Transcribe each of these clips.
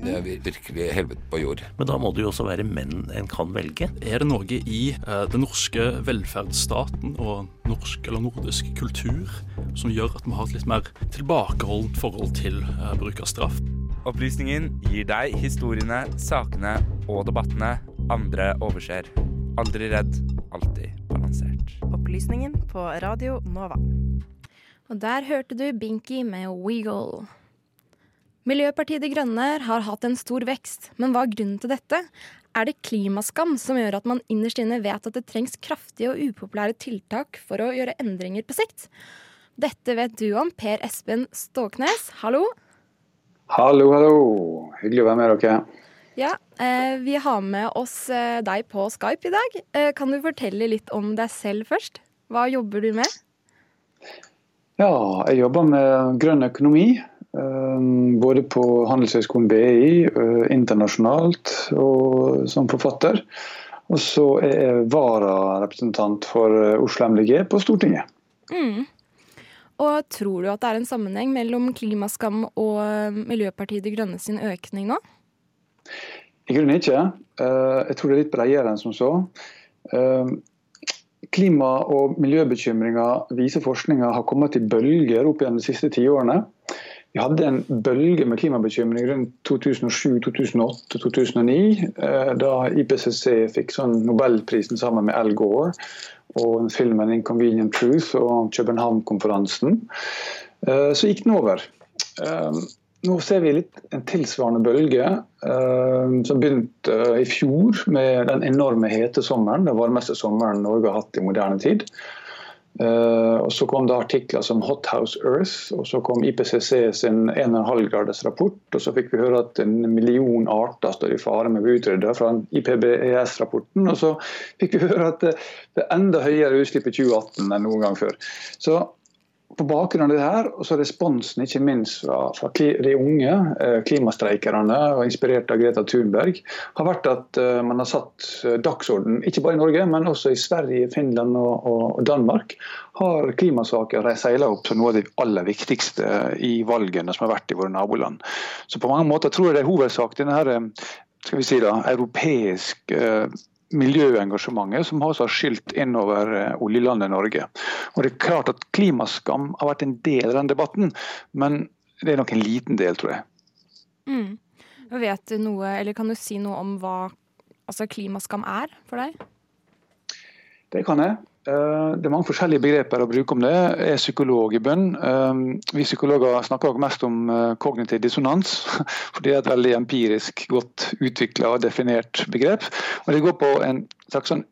Det er virkelig helvete på jord. Men da må det jo også være menn en kan velge. Er det noe i eh, den norske velferdsstaten og norsk eller nordisk kultur som gjør at vi har et litt mer tilbakeholdent forhold til eh, bruk av straff? Opplysningen gir deg historiene, sakene og debattene andre overser. Aldri redd, alltid balansert. Opplysningen på Radio Nova. Og der hørte du Binky med Wiggle. Miljøpartiet De Grønne har hatt en stor vekst, men hva er grunnen til dette? Er det klimaskam som gjør at man innerst inne vet at det trengs kraftige og upopulære tiltak for å gjøre endringer på sikt? Dette vet du om, Per Espen Ståknes. Hallo? Hallo, hallo. Hyggelig å være med dere. Ja, eh, Vi har med oss eh, deg på Skype i dag. Eh, kan du fortelle litt om deg selv først? Hva jobber du med? Ja, jeg jobber med grønn økonomi. Både på Handelshøyskolen BI, internasjonalt og som forfatter. Og så er jeg vararepresentant for Oslo MDG på Stortinget. Mm. Og tror du at det er en sammenheng mellom klimaskam og Miljøpartiet De Grønne sin økning nå? I grunnen ikke. Jeg tror det er litt bredere enn som så. Klima- og miljøbekymringer viser forskninga har kommet i bølger opp gjennom de siste tiårene. Vi hadde en bølge med klimabekymring rundt 2007, 2008, 2009. Da IPCC fikk sånn Nobelprisen sammen med Al Gore og filmen 'Inconvenient Truth' og København-konferansen. Så gikk den over. Nå ser vi litt en tilsvarende bølge som begynte i fjor med den enorme hete sommeren, Den varmeste sommeren Norge har hatt i moderne tid. Uh, og Så kom det artikler som Hot House Earth, og så kom IPCC sin 1,5 graders rapport. Og så fikk vi høre at en million arter står i fare med å bli utryddet fra IPBES-rapporten. Og så fikk vi høre at det er enda høyere utslipp i 2018 enn noen gang før. Så på bakgrunn av det her, og så responsen ikke minst fra, fra de unge klimastreikerne, og inspirert av Greta Thunberg, har vært at man har satt dagsorden, ikke bare i Norge, men også i Sverige, Finland og, og Danmark, har klimasaker seila opp som noe av det aller viktigste i valgene som har vært i våre naboland. Så på mange måter tror jeg det er hovedsak denne her, skal vi si da, europeisk miljøengasjementet som har skylt innover oljelandet Norge. Og det er klart at Klimaskam har vært en del av den debatten, men det er nok en liten del, tror jeg. Mm. Vet du noe, eller Kan du si noe om hva altså, klimaskam er for deg? Det kan jeg. Det er mange forskjellige begreper å bruke om det. Jeg er psykolog i bunn. Vi psykologer snakker mest om kognitiv dissonans, for det er et veldig empirisk, godt utvikla og definert begrep. Og Det går på en slags sånn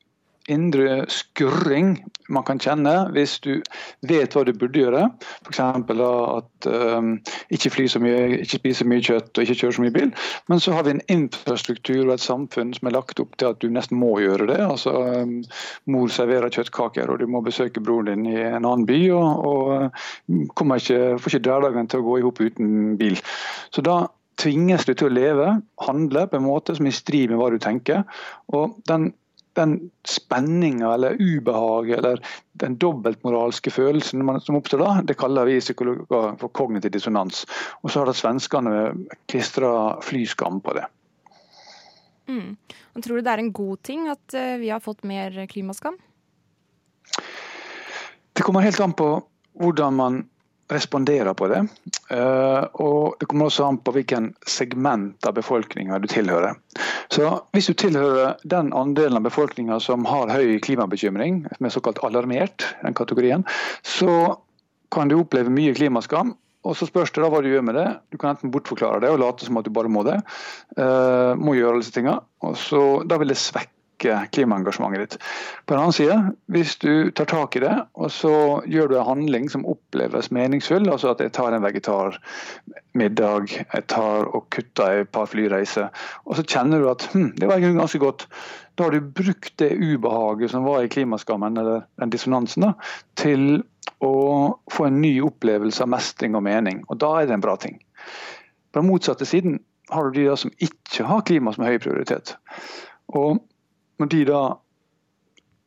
indre skurring man kan kjenne hvis du vet hva du burde gjøre. F.eks. at um, ikke fly så mye, ikke spise mye kjøtt og ikke kjøre så mye bil. Men så har vi en infrastruktur og et samfunn som er lagt opp til at du nesten må gjøre det. Altså um, Mor serverer kjøttkaker, og du må besøke broren din i en annen by. Og, og kommer ikke, får ikke hverdagen til å gå i hop uten bil. Så da tvinges du til å leve, handle på en måte som er i strid med hva du tenker. og den den spenninga eller ubehaget eller den dobbeltmoralske følelsen som oppstår da, det kaller vi psykologer for kognitiv dissonans. Og så har da svenskene klistra flyskam på det. Mm. Og tror du det er en god ting at vi har fått mer klimaskam? Det kommer helt an på hvordan man responderer på det. Og det kommer også an på hvilken segment av befolkninga du tilhører. Så Hvis du tilhører den andelen av befolkninga som har høy klimabekymring, som er såkalt alarmert, den kategorien, så kan du oppleve mye klimaskam. Og Så spørs det da hva du gjør med det. Du kan enten bortforklare det og late som at du bare må det. må gjøre alle disse. Og Da vil det svekke klimaengasjementet ditt. På den annen side, hvis du tar tak i det, og så gjør du en handling som oppleves meningsfull, altså at jeg tar en vegetarmiddag, jeg tar og kutter et par flyreiser, og så kjenner du at hm, det var ganske godt. Da har du brukt det ubehaget som var i klimaskammen, eller den dissonansen, da, til å få en ny opplevelse av mestring og mening. Og da er det en bra ting. På den motsatte siden har du de som ikke har klima som høy prioritet. Og når de da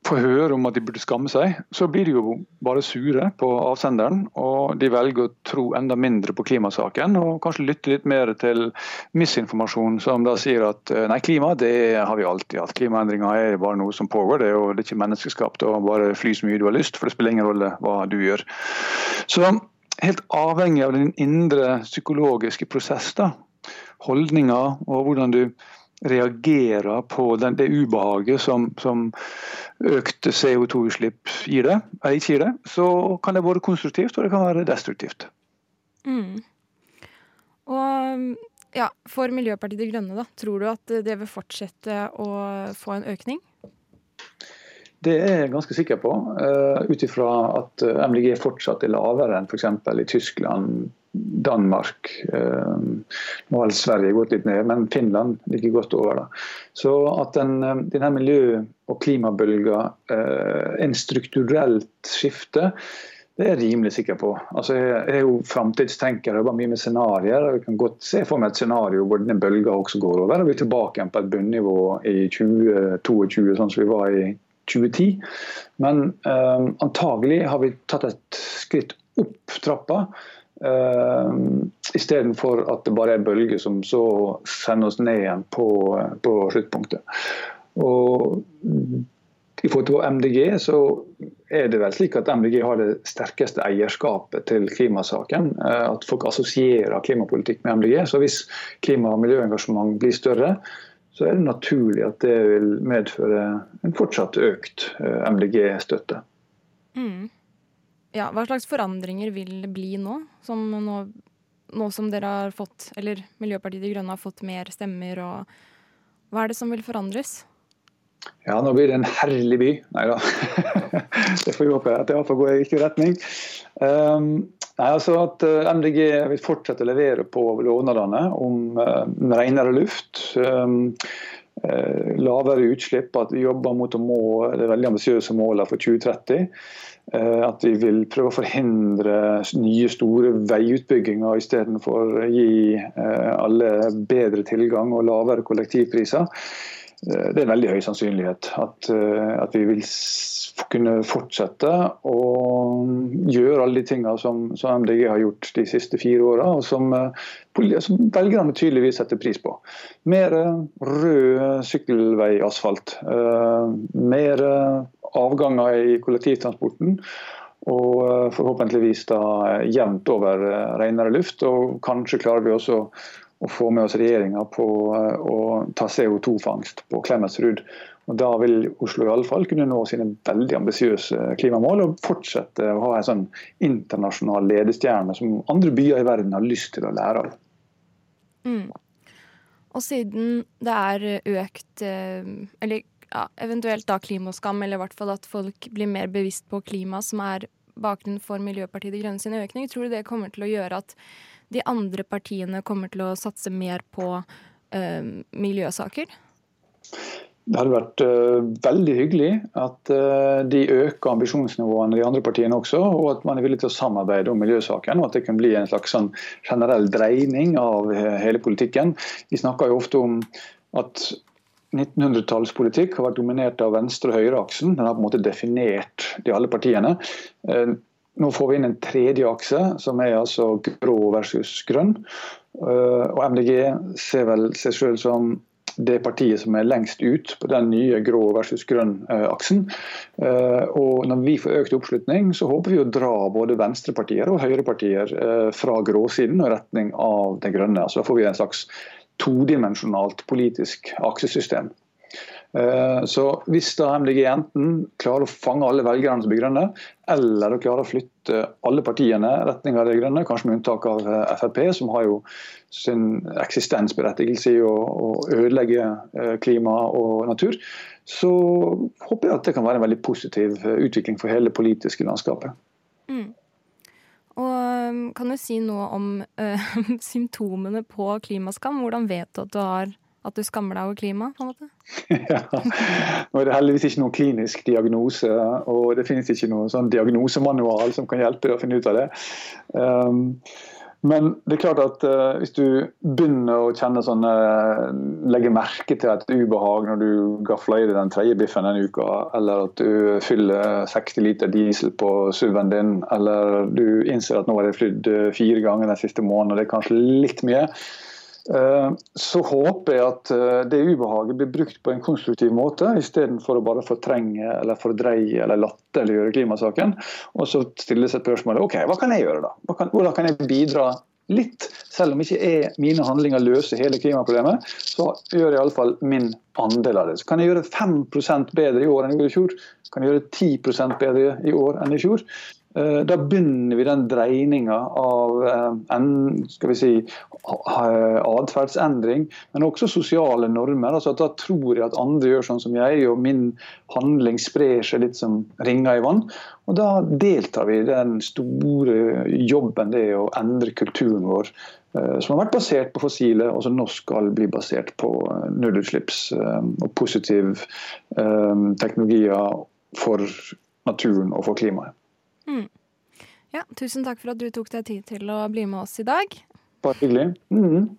får høre om at de burde skamme seg, så blir de jo bare sure på avsenderen. Og de velger å tro enda mindre på klimasaken, og kanskje lytte litt mer til misinformasjon som da sier at eh, nei, klima det har vi alltid hatt. Klimaendringer er bare noe som pågår, det er jo det er ikke menneskeskapt å bare fly så mye du har lyst, for det spiller ingen rolle hva du gjør. Så helt avhengig av den indre psykologiske prosess, da, holdninger og hvordan du reagerer på den, det ubehaget som, som økte CO2-utslipp gir det, eller ikke gir det, så kan det være konstruktivt og det kan være destruktivt. Mm. Og ja, For Miljøpartiet De Grønne, da, tror du at det vil fortsette å få en økning? Det er jeg ganske sikker på, uh, ut ifra at MDG fortsatt er lavere enn f.eks. i Tyskland, Danmark. Eh, nå har Sverige gått litt ned, men Finland ligger godt over. Da. Så at den, eh, denne miljø- og klimabølga er eh, en strukturelt skifte, det er jeg rimelig sikker på. Altså, jeg er jo framtidstenker, jobber mye med scenarioer. Jeg kan godt se for meg et scenario hvor denne bølga også går over. og er tilbake igjen på et bunnivå i 2022, sånn som vi var i 2010. Men um, antagelig har vi tatt et skritt opp trappa. Uh, Istedenfor at det bare er bølger som så sender oss ned igjen på, på sluttpunktet. Og i forhold til MDG så er det vel slik at MDG har det sterkeste eierskapet til klimasaken. Eh, at folk assosierer klimapolitikk med MDG. Så hvis klima- og miljøengasjement blir større, så er det naturlig at det vil medføre en fortsatt økt eh, MDG-støtte. Mm. Ja, hva slags forandringer vil det bli nå? Som nå, nå, som dere har fått, eller Miljøpartiet De Grønne har fått mer stemmer, og hva er det som vil forandres? Ja, nå blir det en herlig by. Nei da. det får vi håpe at det iallfall går i riktig retning. Um, nei, altså at uh, MDG vil fortsette å levere på lovnadene om um, renere luft. Um, uh, lavere utslipp, at vi jobber mot å må det veldig ambisiøse målene for 2030. Eh, at vi vil prøve å forhindre nye, store veiutbygginger istedenfor å gi eh, alle bedre tilgang og lavere kollektivpriser. Eh, det er en veldig høy sannsynlighet at, at vi vil kunne fortsette å gjøre alle de tingene som, som MDG har gjort de siste fire åra, og som, som velgerne tydeligvis setter pris på. Mer rød sykkelveiasfalt. Mer avganger i kollektivtransporten. Og eh, forhåpentligvis da jevnt over eh, renere luft. Og kanskje klarer vi også å få med oss regjeringa på eh, å ta CO2-fangst på Klemetsrud. Og Da vil Oslo i alle fall kunne nå sine veldig ambisiøse klimamål og fortsette å ha en sånn internasjonal ledestjerne som andre byer i verden har lyst til å lære av. Mm. Og siden det er økt Eller ja, eventuelt da klimaskam, eller i hvert fall at folk blir mer bevisst på klima, som er bakgrunnen for Miljøpartiet De Grønne sin økning. Tror du det kommer til å gjøre at de andre partiene kommer til å satse mer på øh, miljøsaker? Det hadde vært uh, veldig hyggelig at uh, de øker ambisjonsnivåene de andre partiene også, og at man er villig til å samarbeide om miljøsaken. og At det kan bli en slags sånn generell dreining av hele politikken. Vi snakker jo ofte om at 1900-tallspolitikk har vært dominert av venstre- og høyreaksen. Den har på en måte definert de alle partiene. Eh, nå får vi inn en tredje akse, som er altså grå versus grønn. Eh, og MDG ser vel seg selv som det partiet som er lengst ut på den nye grå versus grønn-aksen. Eh, og når vi får økt oppslutning, så håper vi å dra både venstrepartier og høyrepartier fra gråsiden og retning av det grønne. Så da får vi en slags todimensjonalt politisk aksesystem. Eh, så hvis da MDG enten klarer å fange alle velgerne som blir grønne, eller å klare å flytte alle partiene i retning av det grønne, kanskje med unntak av eh, Frp, som har jo sin eksistensberettigelse i å, ødelegge eh, klima og natur, så håper jeg at det kan være en veldig positiv utvikling for hele det politiske landskapet. Mm. Og um, kan du si noe om øh, symptomene på klimaskam? Hvordan vet du at du, har, at du skammer deg over klima? på en måte? ja. Nå er det heldigvis ikke noen klinisk diagnose, og det finnes ikke noen sånn diagnosemanual som kan hjelpe deg å finne ut av det. Um, Men det er klart at uh, hvis du begynner å kjenne sånne Legge merke til et ubehag når du gafler i deg den tredje biffen denne uka, eller at du fyller 60 liter diesel på SUV-en din, eller du innser at nå har jeg flydd eh, fire ganger den siste måneden, og det er kanskje litt mye, så håper jeg at det ubehaget blir brukt på en konstruktiv måte, istedenfor å bare fortrenge eller fordreie eller latterliggjøre klimasaken. Og så stilles et spørsmål ok, hva kan jeg gjøre da? hvordan kan jeg bidra litt. Selv om ikke er mine handlinger løser hele klimaproblemet, så gjør jeg iallfall min andel av det. Så kan jeg gjøre 5% bedre i år enn jeg i fjor. Kan jeg gjøre 10% bedre i år enn i fjor. Eh, da begynner vi den dreininga av eh, skal si, atferdsendring, men også sosiale normer. Altså da tror jeg at andre gjør sånn som jeg, og min handling sprer seg litt som ringer i vann. Og Da deltar vi i den store jobben det er å endre kulturen vår, eh, som har vært basert på fossile, og som nå skal bli basert på nullutslipps og positive teknologier for naturen og for klimaet. Mm. Ja, tusen takk for at du tok deg tid til å bli med oss i dag. Bare hyggelig. Mm.